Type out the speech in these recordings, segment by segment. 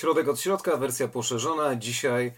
Środek od środka, wersja poszerzona. Dzisiaj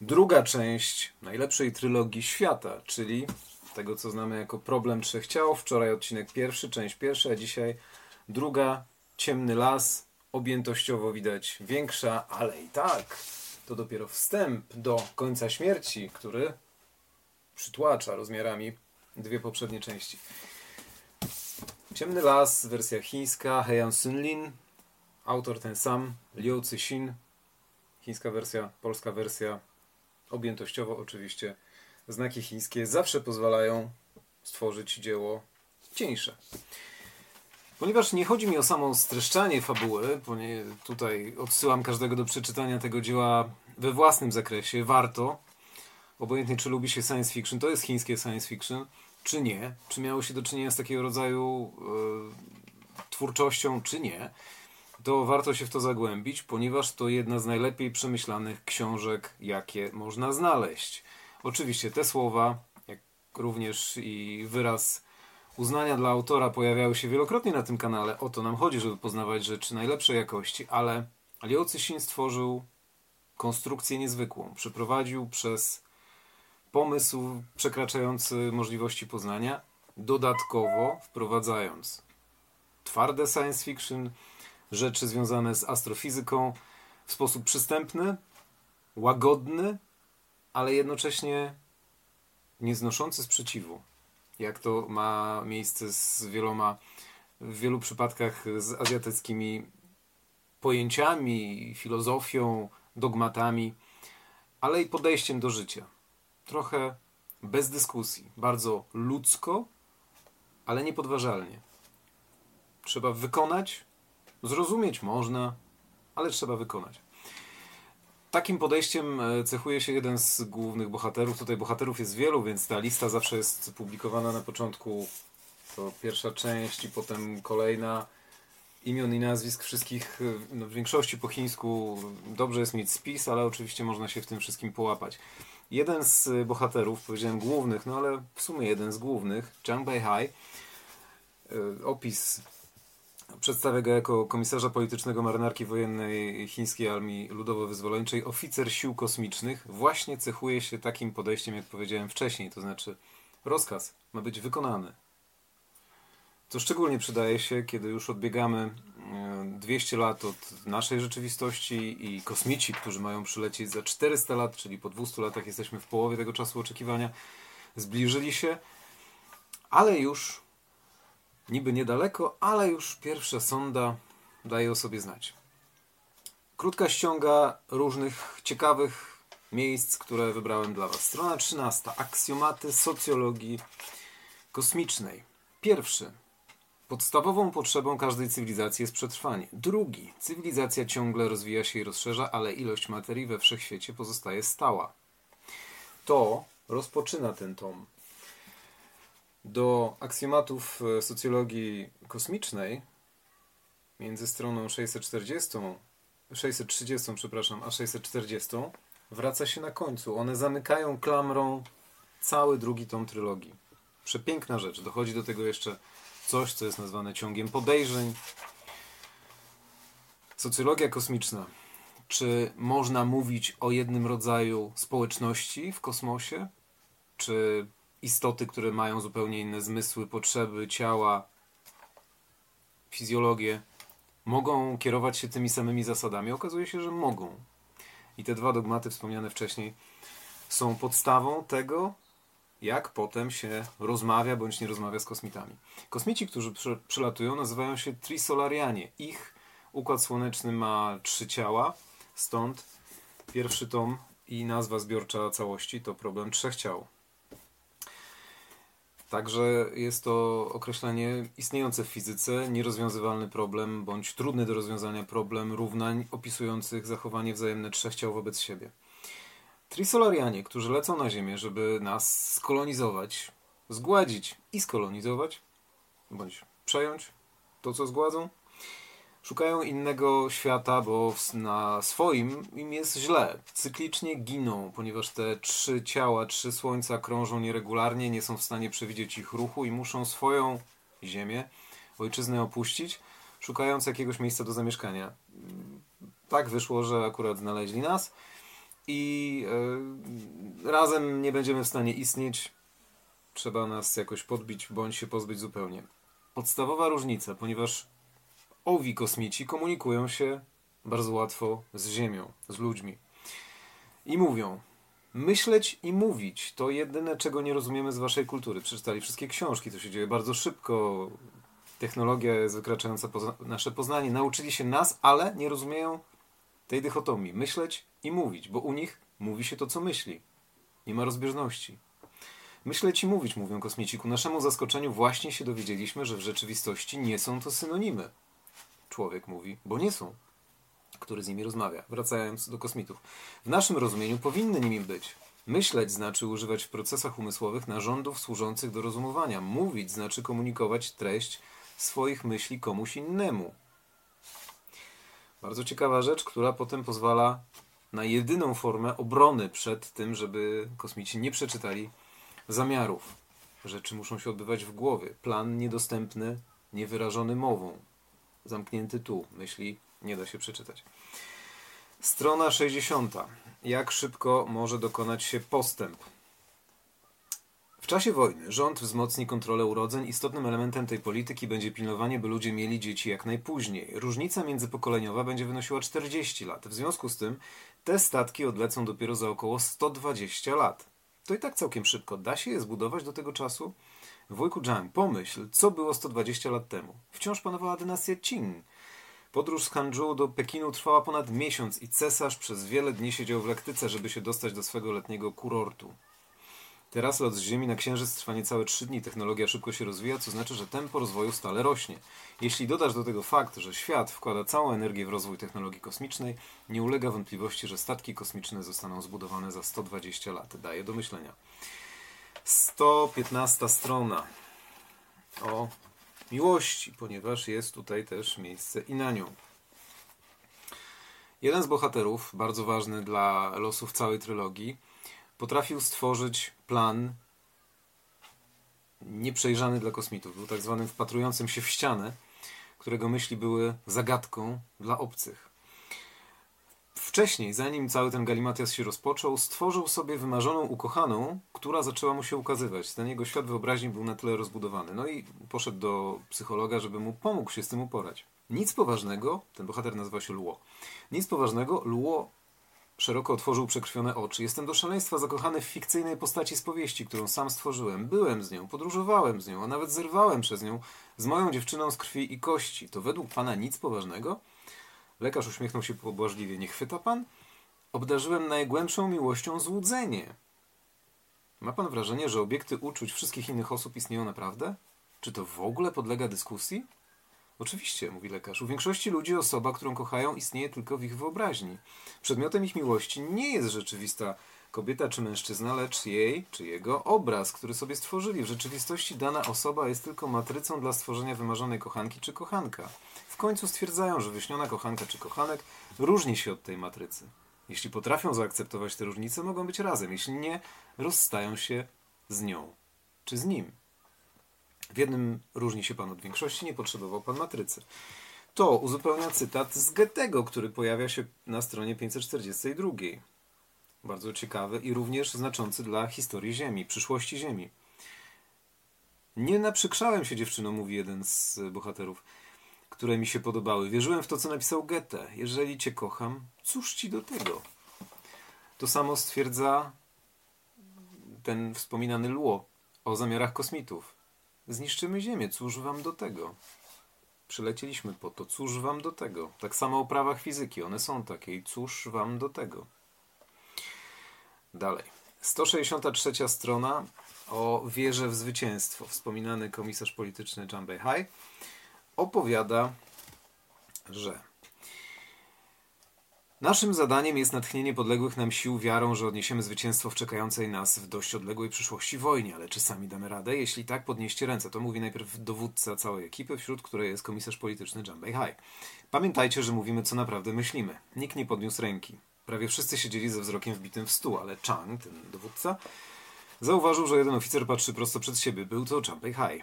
druga część najlepszej trylogii świata, czyli tego, co znamy jako problem trzech ciał. Wczoraj odcinek pierwszy, część pierwsza, a dzisiaj druga, ciemny las. Objętościowo widać większa, ale i tak to dopiero wstęp do końca śmierci, który przytłacza rozmiarami dwie poprzednie części. Ciemny las, wersja chińska, Heian Sunlin, autor ten sam, Liu Cixin, chińska wersja, polska wersja, objętościowo oczywiście. Znaki chińskie zawsze pozwalają stworzyć dzieło cieńsze. Ponieważ nie chodzi mi o samo streszczanie fabuły, tutaj odsyłam każdego do przeczytania tego dzieła we własnym zakresie, warto, obojętnie czy lubi się science fiction, to jest chińskie science fiction, czy nie, czy miało się do czynienia z takiego rodzaju e, twórczością, czy nie, to warto się w to zagłębić, ponieważ to jedna z najlepiej przemyślanych książek, jakie można znaleźć. Oczywiście te słowa, jak również i wyraz uznania dla autora pojawiały się wielokrotnie na tym kanale. O to nam chodzi, żeby poznawać rzeczy najlepszej jakości, ale Liu Cixin stworzył konstrukcję niezwykłą. Przeprowadził przez pomysł przekraczający możliwości poznania, dodatkowo wprowadzając twarde science fiction, rzeczy związane z astrofizyką w sposób przystępny, łagodny, ale jednocześnie nieznoszący sprzeciwu. Jak to ma miejsce z wieloma, w wielu przypadkach z azjatyckimi pojęciami, filozofią, dogmatami, ale i podejściem do życia. Trochę bez dyskusji, bardzo ludzko, ale niepodważalnie. Trzeba wykonać, Zrozumieć można, ale trzeba wykonać. Takim podejściem e, cechuje się jeden z głównych bohaterów. Tutaj bohaterów jest wielu, więc ta lista zawsze jest publikowana na początku. To pierwsza część i potem kolejna imion i nazwisk wszystkich, e, no w większości po chińsku dobrze jest mieć spis, ale oczywiście można się w tym wszystkim połapać. Jeden z bohaterów, powiedziałem głównych, no ale w sumie jeden z głównych, Zhang Beihai, e, opis Przedstawia go jako komisarza politycznego marynarki wojennej chińskiej armii ludowo-wyzwoleńczej. Oficer sił kosmicznych właśnie cechuje się takim podejściem, jak powiedziałem wcześniej, to znaczy rozkaz ma być wykonany. To szczególnie przydaje się, kiedy już odbiegamy 200 e, lat od naszej rzeczywistości i kosmici, którzy mają przylecieć za 400 lat, czyli po 200 latach jesteśmy w połowie tego czasu oczekiwania, zbliżyli się, ale już Niby niedaleko, ale już pierwsza sonda daje o sobie znać. Krótka ściąga różnych ciekawych miejsc, które wybrałem dla Was. Strona 13. Aksjomaty socjologii kosmicznej. Pierwszy. Podstawową potrzebą każdej cywilizacji jest przetrwanie. Drugi. Cywilizacja ciągle rozwija się i rozszerza, ale ilość materii we wszechświecie pozostaje stała. To rozpoczyna ten tom do aksjomatów e, socjologii kosmicznej między stroną 640, 630, przepraszam, a 640 wraca się na końcu. One zamykają klamrą cały drugi tom trylogii. Przepiękna rzecz. Dochodzi do tego jeszcze coś, co jest nazwane ciągiem podejrzeń. Socjologia kosmiczna. Czy można mówić o jednym rodzaju społeczności w kosmosie? Czy istoty, które mają zupełnie inne zmysły, potrzeby, ciała, fizjologię, mogą kierować się tymi samymi zasadami? Okazuje się, że mogą. I te dwa dogmaty wspomniane wcześniej są podstawą tego, jak potem się rozmawia bądź nie rozmawia z kosmitami. Kosmici, którzy przylatują, nazywają się trisolarianie. Ich układ słoneczny ma trzy ciała, stąd pierwszy tom i nazwa zbiorcza całości to problem trzech ciał. Także jest to określenie istniejące w fizyce, nierozwiązywalny problem bądź trudny do rozwiązania problem równań opisujących zachowanie wzajemne trzech ciał wobec siebie. Trisolarianie, którzy lecą na Ziemię, żeby nas skolonizować, zgładzić i skolonizować, bądź przejąć to, co zgładzą, Szukają innego świata, bo na swoim im jest źle. Cyklicznie giną, ponieważ te trzy ciała, trzy słońca krążą nieregularnie, nie są w stanie przewidzieć ich ruchu i muszą swoją ziemię, ojczyznę opuścić, szukając jakiegoś miejsca do zamieszkania. tak wyszło, że akurat znaleźli nas i e, razem nie będziemy w stanie istnieć. Trzeba nas jakoś podbić bądź się pozbyć zupełnie. Podstawowa różnica, ponieważ owi kosmici komunikują się bardzo łatwo z Ziemią, z ludźmi. I mówią, myśleć i mówić to jedyne, czego nie rozumiemy z waszej kultury. Przeczytali wszystkie książki, to się dzieje bardzo szybko. Technologia jest wykraczająca nasze poznanie. Nauczyli się nas, ale nie rozumieją tej dychotomii. Myśleć i mówić, bo u nich mówi się to, co myśli. Nie ma rozbieżności. Myśleć i mówić, mówią kosmici. Ku naszemu zaskoczeniu właśnie się dowiedzieliśmy, że w rzeczywistości nie są to synonimy. Człowiek mówi, bo nie są który z nimi rozmawia. Wracając do kosmitów. W naszym rozumieniu powinny nimi być. Myśleć znaczy używać w procesach umysłowych narządów służących do rozumowania. Mówić znaczy komunikować treść swoich myśli komuś innemu. Bardzo ciekawa rzecz, która potem pozwala na jedyną formę obrony przed tym, żeby kosmici nie przeczytali zamiarów. Rzeczy muszą się odbywać w głowie. Plan niedostępny, niewyrażony mową. Zamknięty tu. Myśli nie da się przeczytać. Strona 60. Jak szybko może dokonać się postęp? W czasie wojny rząd wzmocni kontrolę urodzeń. Istotnym elementem tej polityki będzie pilnowanie, by ludzie mieli dzieci jak najpóźniej. Różnica międzypokoleniowa będzie wynosiła 40 lat. W związku z tym te statki odlecą dopiero za około 120 lat. To i tak całkiem szybko. Da się je zbudować do tego czasu? Wujku Zhang, pomyśl, co było 120 lat temu. Wciąż panowała dynastia Qing. Podróż z Hanzhou do Pekinu trwała ponad miesiąc i cesarz przez wiele dni siedział w lektyce, żeby się dostać do swego letniego kurortu. Teraz lot z Ziemi na Księżyc trwa niecałe trzy dni. Technologia szybko się rozwija, co znaczy, że tempo rozwoju stale rośnie. Jeśli dodasz do tego fakt, że świat wkłada całą energię w rozwój technologii kosmicznej, nie ulega wątpliwości, że statki kosmiczne zostaną zbudowane za 120 lat. Daje do myślenia. 115 strona o miłości, ponieważ jest tutaj też miejsce i na nią. Jeden z bohaterów, bardzo ważny dla losów całej trylogii, potrafił stworzyć plan nieprzejrzany dla kosmitów. Był tak zwanym wpatrującym się w ścianę, którego myśli były zagadką dla obcych. Wcześniej, zanim cały ten galimatias się rozpoczął, stworzył sobie wymarzoną ukochaną, która zaczęła mu się ukazywać. Ten jego świat wyobraźni był na tyle rozbudowany. No i poszedł do psychologa, żeby mu pomógł się z tym uporać. Nic poważnego, ten bohater nazywa się Luo. Nic poważnego, Luo szeroko otworzył przekrwione oczy. Jestem do szaleństwa zakochany w fikcyjnej postaci z powieści, którą sam stworzyłem. Byłem z nią, podróżowałem z nią, a nawet zerwałem przez nią z moją dziewczyną z krwi i kości. To według pana nic poważnego? Lekarz uśmiechnął się pobłażliwie. Nie chwyta pan? Obdarzyłem najgłębszą miłością złudzenie. Ma pan wrażenie, że obiekty uczuć wszystkich innych osób istnieją naprawdę? Czy to w ogóle podlega dyskusji? Oczywiście, mówi lekarz. U większości ludzi osoba, którą kochają, istnieje tylko w ich wyobraźni. Przedmiotem ich miłości nie jest rzeczywista kobieta czy mężczyzna, lecz jej czy jego obraz, który sobie stworzyli. W rzeczywistości dana osoba jest tylko matrycą dla stworzenia wymarzonej kochanki czy kochanka. W końcu stwierdzają, że wyśniona kochanka czy kochanek różni się od tej matrycy. Jeśli potrafią zaakceptować te różnice, mogą być razem. Jeśli nie, rozstają się z nią czy z nim. W jednym różni się pan od większości, nie potrzebował pan matrycy. To uzupełnia cytat z Goethego, który pojawia się na stronie 542. Bardzo ciekawy i również znaczący dla historii Ziemi, przyszłości Ziemi. Nie naprzykrzałem się dziewczyną, mówi jeden z bohaterów, które mi się podobały. Wierzyłem w to, co napisał Goethe. Jeżeli cię kocham, cóż ci do tego? To samo stwierdza ten wspominany Luo o zamiarach kosmitów. Zniszczymy Ziemię, cóż wam do tego? Przylecieliśmy po to, cóż wam do tego? Tak samo o prawach fizyki, one są takie i cóż wam do tego? Dalej. 163 strona o wierze w zwycięstwo. Wspominany komisarz polityczny John Beihai opowiada, że Naszym zadaniem jest natchnienie podległych nam sił wiarą, że odniesiemy zwycięstwo w czekającej nas w dość odległej przyszłości wojnie. Ale czy sami damy radę? Jeśli tak, podnieście ręce. To mówi najpierw dowódca całej ekipy, wśród której jest komisarz polityczny John Beihai. Pamiętajcie, że mówimy, co naprawdę myślimy. Nikt nie podniósł ręki. Prawie wszyscy siedzieli ze wzrokiem wbitym w stół, ale Chang, ten dowódca, zauważył, że jeden oficer patrzy prosto przed siebie. Był to Chang Beihai.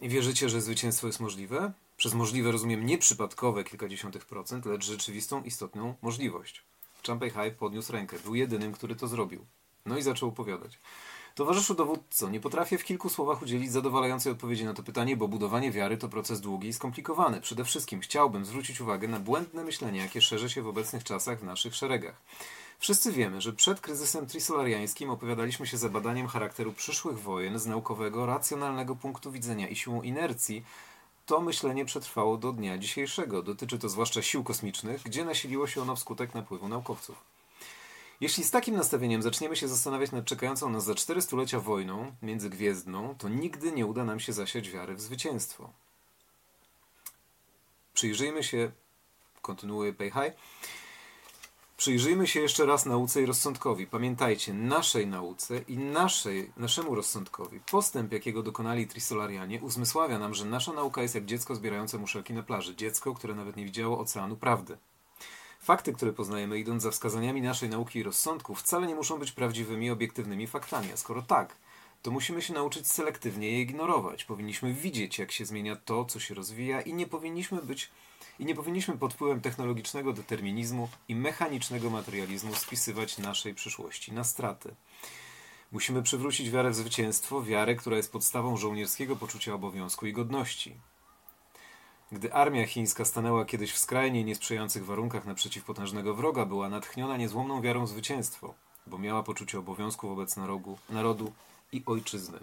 I wierzycie, że zwycięstwo jest możliwe? Przez możliwe rozumiem nie przypadkowe kilkadziesiątych procent, lecz rzeczywistą, istotną możliwość. Champey High podniósł rękę. Był jedynym, który to zrobił. No i zaczął opowiadać. Towarzyszu dowódco, nie potrafię w kilku słowach udzielić zadowalającej odpowiedzi na to pytanie, bo budowanie wiary to proces długi i skomplikowany. Przede wszystkim chciałbym zwrócić uwagę na błędne myślenie, jakie szerzy się w obecnych czasach w naszych szeregach. Wszyscy wiemy, że przed kryzysem trisolariańskim opowiadaliśmy się za badaniem charakteru przyszłych wojen z naukowego, racjonalnego punktu widzenia i siłą inercji. To myślenie przetrwało do dnia dzisiejszego. Dotyczy to zwłaszcza sił kosmicznych, gdzie nasiliło się ono wskutek napływu naukowców. Jeśli z takim nastawieniem zaczniemy się zastanawiać nad czekającą nas za cztery stulecia wojną międzygwiezdną, to nigdy nie uda nam się zasiać wiary w zwycięstwo. Przyjrzyjmy się, kontynuuje Pejhaj, Przyjrzyjmy się jeszcze raz nauce i rozsądkowi. Pamiętajcie, naszej nauce i naszej, naszemu rozsądkowi. Postęp, jakiego dokonali trisolarianie, uzmysławia nam, że nasza nauka jest jak dziecko zbierające muszelki na plaży. Dziecko, które nawet nie widziało oceanu prawdy. Fakty, które poznajemy, idąc za wskazaniami naszej nauki i rozsądku, wcale nie muszą być prawdziwymi, obiektywnymi faktami. A skoro tak, to musimy się nauczyć selektywnie je ignorować. Powinniśmy widzieć, jak się zmienia to, co się rozwija, i nie powinniśmy być i nie powinniśmy pod wpływem technologicznego determinizmu i mechanicznego materializmu spisywać naszej przyszłości na straty. Musimy przywrócić wiarę w zwycięstwo, wiarę, która jest podstawą żołnierskiego poczucia obowiązku i godności. Gdy armia chińska stanęła kiedyś w skrajnie niesprzyjających warunkach naprzeciw potężnego wroga, była natchniona niezłomną wiarą w zwycięstwo, bo miała poczucie obowiązku wobec narodu, i ojczyzny.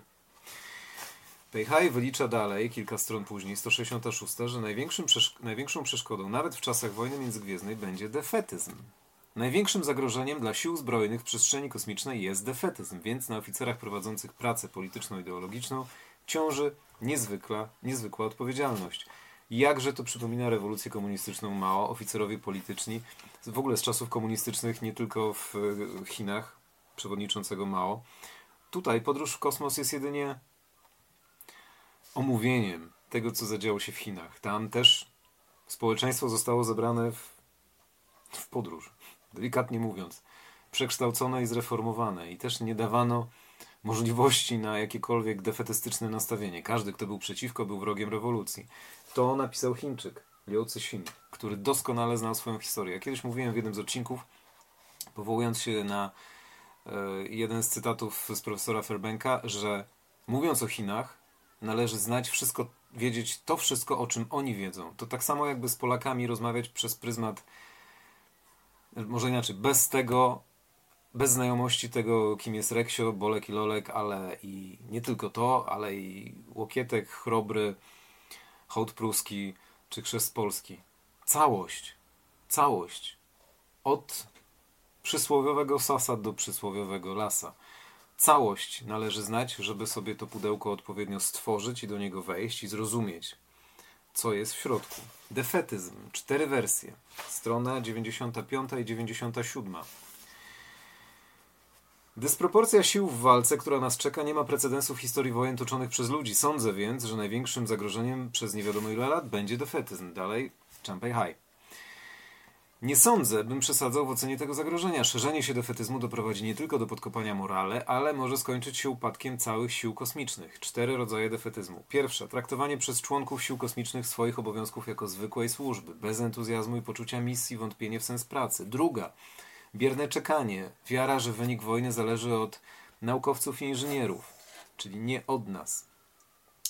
Peihai wylicza dalej, kilka stron później, 166, że przeszk największą przeszkodą, nawet w czasach wojny międzygwiezdnej, będzie defetyzm. Największym zagrożeniem dla sił zbrojnych w przestrzeni kosmicznej jest defetyzm, więc na oficerach prowadzących pracę polityczno-ideologiczną ciąży niezwykła, niezwykła odpowiedzialność. Jakże to przypomina rewolucję komunistyczną Mao, oficerowie polityczni, w ogóle z czasów komunistycznych, nie tylko w Chinach, przewodniczącego Mao. Tutaj podróż w kosmos jest jedynie omówieniem tego, co zadziało się w Chinach. Tam też społeczeństwo zostało zebrane w, w podróż, delikatnie mówiąc, przekształcone i zreformowane i też nie dawano możliwości na jakiekolwiek defetystyczne nastawienie. Każdy, kto był przeciwko, był wrogiem rewolucji. To napisał Chińczyk, Liu Cixin, który doskonale znał swoją historię. Ja kiedyś mówiłem w jednym z odcinków, powołując się na e, jeden z cytatów z profesora Fairbanka, że mówiąc o Chinach, należy znać wszystko, wiedzieć to wszystko, o czym oni wiedzą. To tak samo jakby z Polakami rozmawiać przez pryzmat, może inaczej, bez tego, bez znajomości tego, kim jest Reksio, Bolek i Lolek, ale i nie tylko to, ale i Łokietek, Chrobry, Hołd Pruski czy Chrzest Polski. Całość. Całość. Od przysłowiowego sasa do przysłowiowego lasa całość należy znać, żeby sobie to pudełko odpowiednio stworzyć i do niego wejść i zrozumieć, co jest w środku. Defetyzm. Cztery wersje. Strona 95 i 97. Dysproporcja sił w walce, która nas czeka, nie ma precedensu w historii wojen toczonych przez ludzi. Sądzę więc, że największym zagrożeniem przez nie wiadomo ile lat będzie defetyzm. Dalej, Champey High. Nie sądzę, bym przesadzał w ocenie tego zagrożenia. Szerzenie się defetyzmu doprowadzi nie tylko do podkopania morale, ale może skończyć się upadkiem całych sił kosmicznych. Cztery rodzaje defetyzmu. Pierwsza, traktowanie przez członków sił kosmicznych swoich obowiązków jako zwykłej służby, bez entuzjazmu i poczucia misji, wątpienie w sens pracy. Druga, bierne czekanie, wiara, że wynik wojny zależy od naukowców i inżynierów, czyli nie od nas.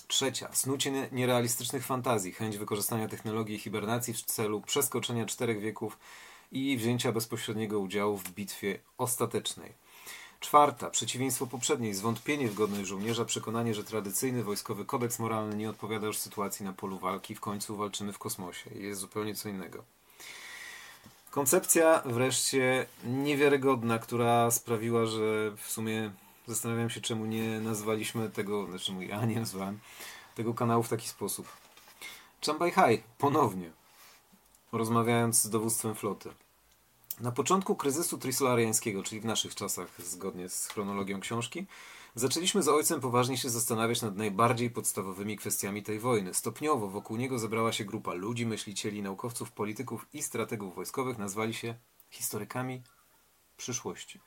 Trzecia, snucie nierealistycznych fantazji, chęć wykorzystania technologii i hibernacji w celu przeskoczenia czterech wieków i wzięcia bezpośredniego udziału w bitwie ostatecznej. Czwarta, przeciwieństwo poprzedniej, zwątpienie w godność żołnierza, przekonanie, że tradycyjny wojskowy kodeks moralny nie odpowiada już sytuacji na polu walki, w końcu walczymy w kosmosie. Jest zupełnie co innego. Koncepcja wreszcie niewiarygodna, która sprawiła, że w sumie Zastanawiam się, czemu nie nazwaliśmy tego, znaczy ja nie nazwałem tego kanału w taki sposób. Chambai Hai, ponownie, rozmawiając z dowództwem floty. Na początku kryzysu trisolariańskiego, czyli w naszych czasach, zgodnie z chronologią książki, zaczęliśmy z ojcem poważnie się zastanawiać nad najbardziej podstawowymi kwestiami tej wojny. Stopniowo wokół niego zebrała się grupa ludzi, myślicieli, naukowców, polityków i strategów wojskowych, nazwali się historykami przyszłości.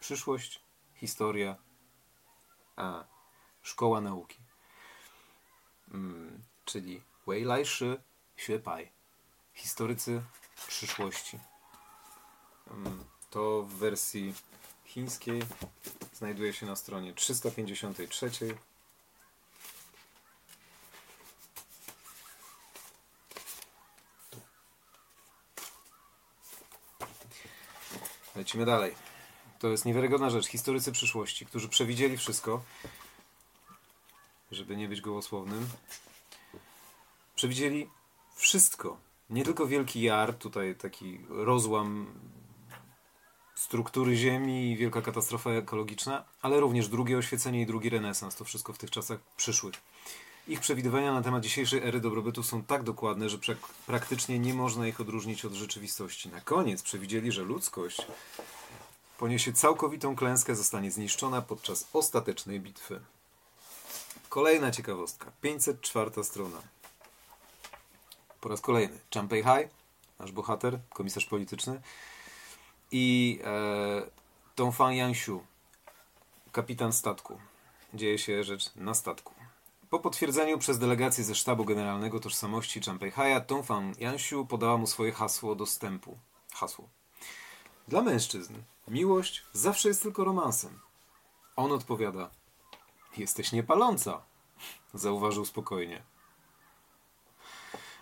Przyszłość, historia, a szkoła nauki. Mm, czyli Wei Lai Shi Xue Pai. Historycy przyszłości. Mm, To w wersji chińskiej znajduje się na stronie 353. Lecimy dalej. To jest niewiarygodna rzecz. Historycy przyszłości, którzy przewidzieli wszystko, żeby nie być gołosłownym, przewidzieli wszystko. Nie tylko Wielki Jar, tutaj taki rozłam struktury Ziemi i wielka katastrofa ekologiczna, ale również drugie oświecenie i drugi renesans. To wszystko w tych czasach przyszłych. Ich przewidywania na temat dzisiejszej ery dobrobytu są tak dokładne, że prak- praktycznie nie można ich odróżnić od rzeczywistości. Na koniec przewidzieli, że ludzkość poniesie całkowitą klęskę, zostanie zniszczona podczas ostatecznej bitwy. Kolejna ciekawostka. 504 strona. Po raz kolejny. Champei Hai, nasz bohater, komisarz polityczny i e, Dongfang Yangshu, kapitan statku. Dzieje się rzecz na statku. Po potwierdzeniu przez delegację ze sztabu generalnego tożsamości Champei Haya, Dongfang Yangshu podała mu swoje hasło dostępu. Hasło. Dla mężczyzn miłość zawsze jest tylko romansem. On odpowiada: Jesteś niepaląca, zauważył spokojnie.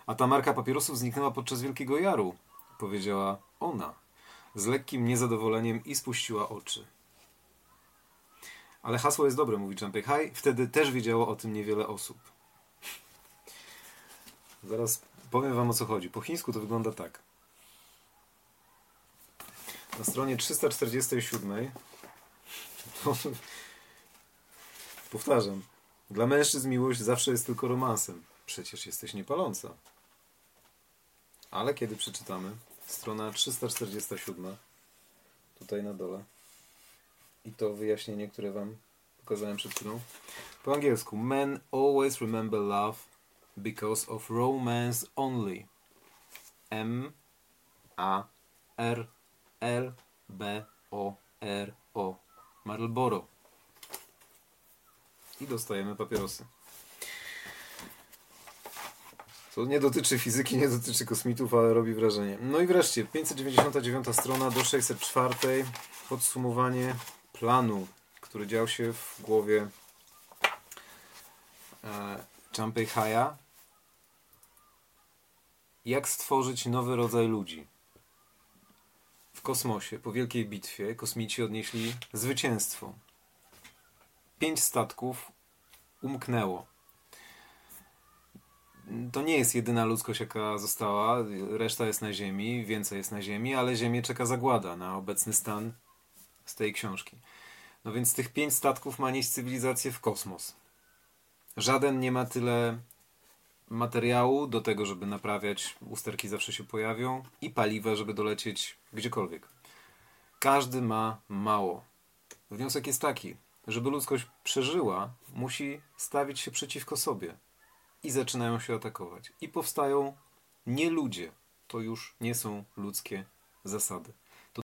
A ta marka papierosów zniknęła podczas Wielkiego Jaru, powiedziała ona, z lekkim niezadowoleniem i spuściła oczy. Ale hasło jest dobre, mówi Champei Hai. Wtedy też wiedziało o tym niewiele osób. Zaraz powiem wam o co chodzi. Po chińsku to wygląda tak. Na stronie 347 powtarzam. Dla mężczyzn miłość zawsze jest tylko romansem. Przecież jesteś niepaląca. Ale kiedy przeczytamy, strona 347, tutaj na dole, i to wyjaśnienie, które wam pokazałem przed chwilą, po angielsku. Men always remember love because of romance only. M A R L B O R O. Marlboro. I dostajemy papierosy. To nie dotyczy fizyki, nie dotyczy kosmitów, ale robi wrażenie. No i wreszcie 599 strona do 604. Podsumowanie planu, który dział się w głowie e, Champei Haya. Jak stworzyć nowy rodzaj ludzi? W kosmosie, po wielkiej bitwie, kosmici odnieśli zwycięstwo. Pięć statków umknęło. To nie jest jedyna ludzkość, jaka została. Reszta jest na Ziemi, więcej jest na Ziemi, ale Ziemię czeka zagłada na obecny stan z tej książki. No więc tych pięć statków ma nieść cywilizację w kosmos. Żaden nie ma tyle materiału do tego, żeby naprawiać, usterki zawsze się pojawią, i paliwa, żeby dolecieć gdziekolwiek. Każdy ma mało. Wniosek jest taki, żeby ludzkość przeżyła, musi stawić się przeciwko sobie. I zaczynają się atakować. I powstają nie ludzie. To już nie są ludzkie zasady.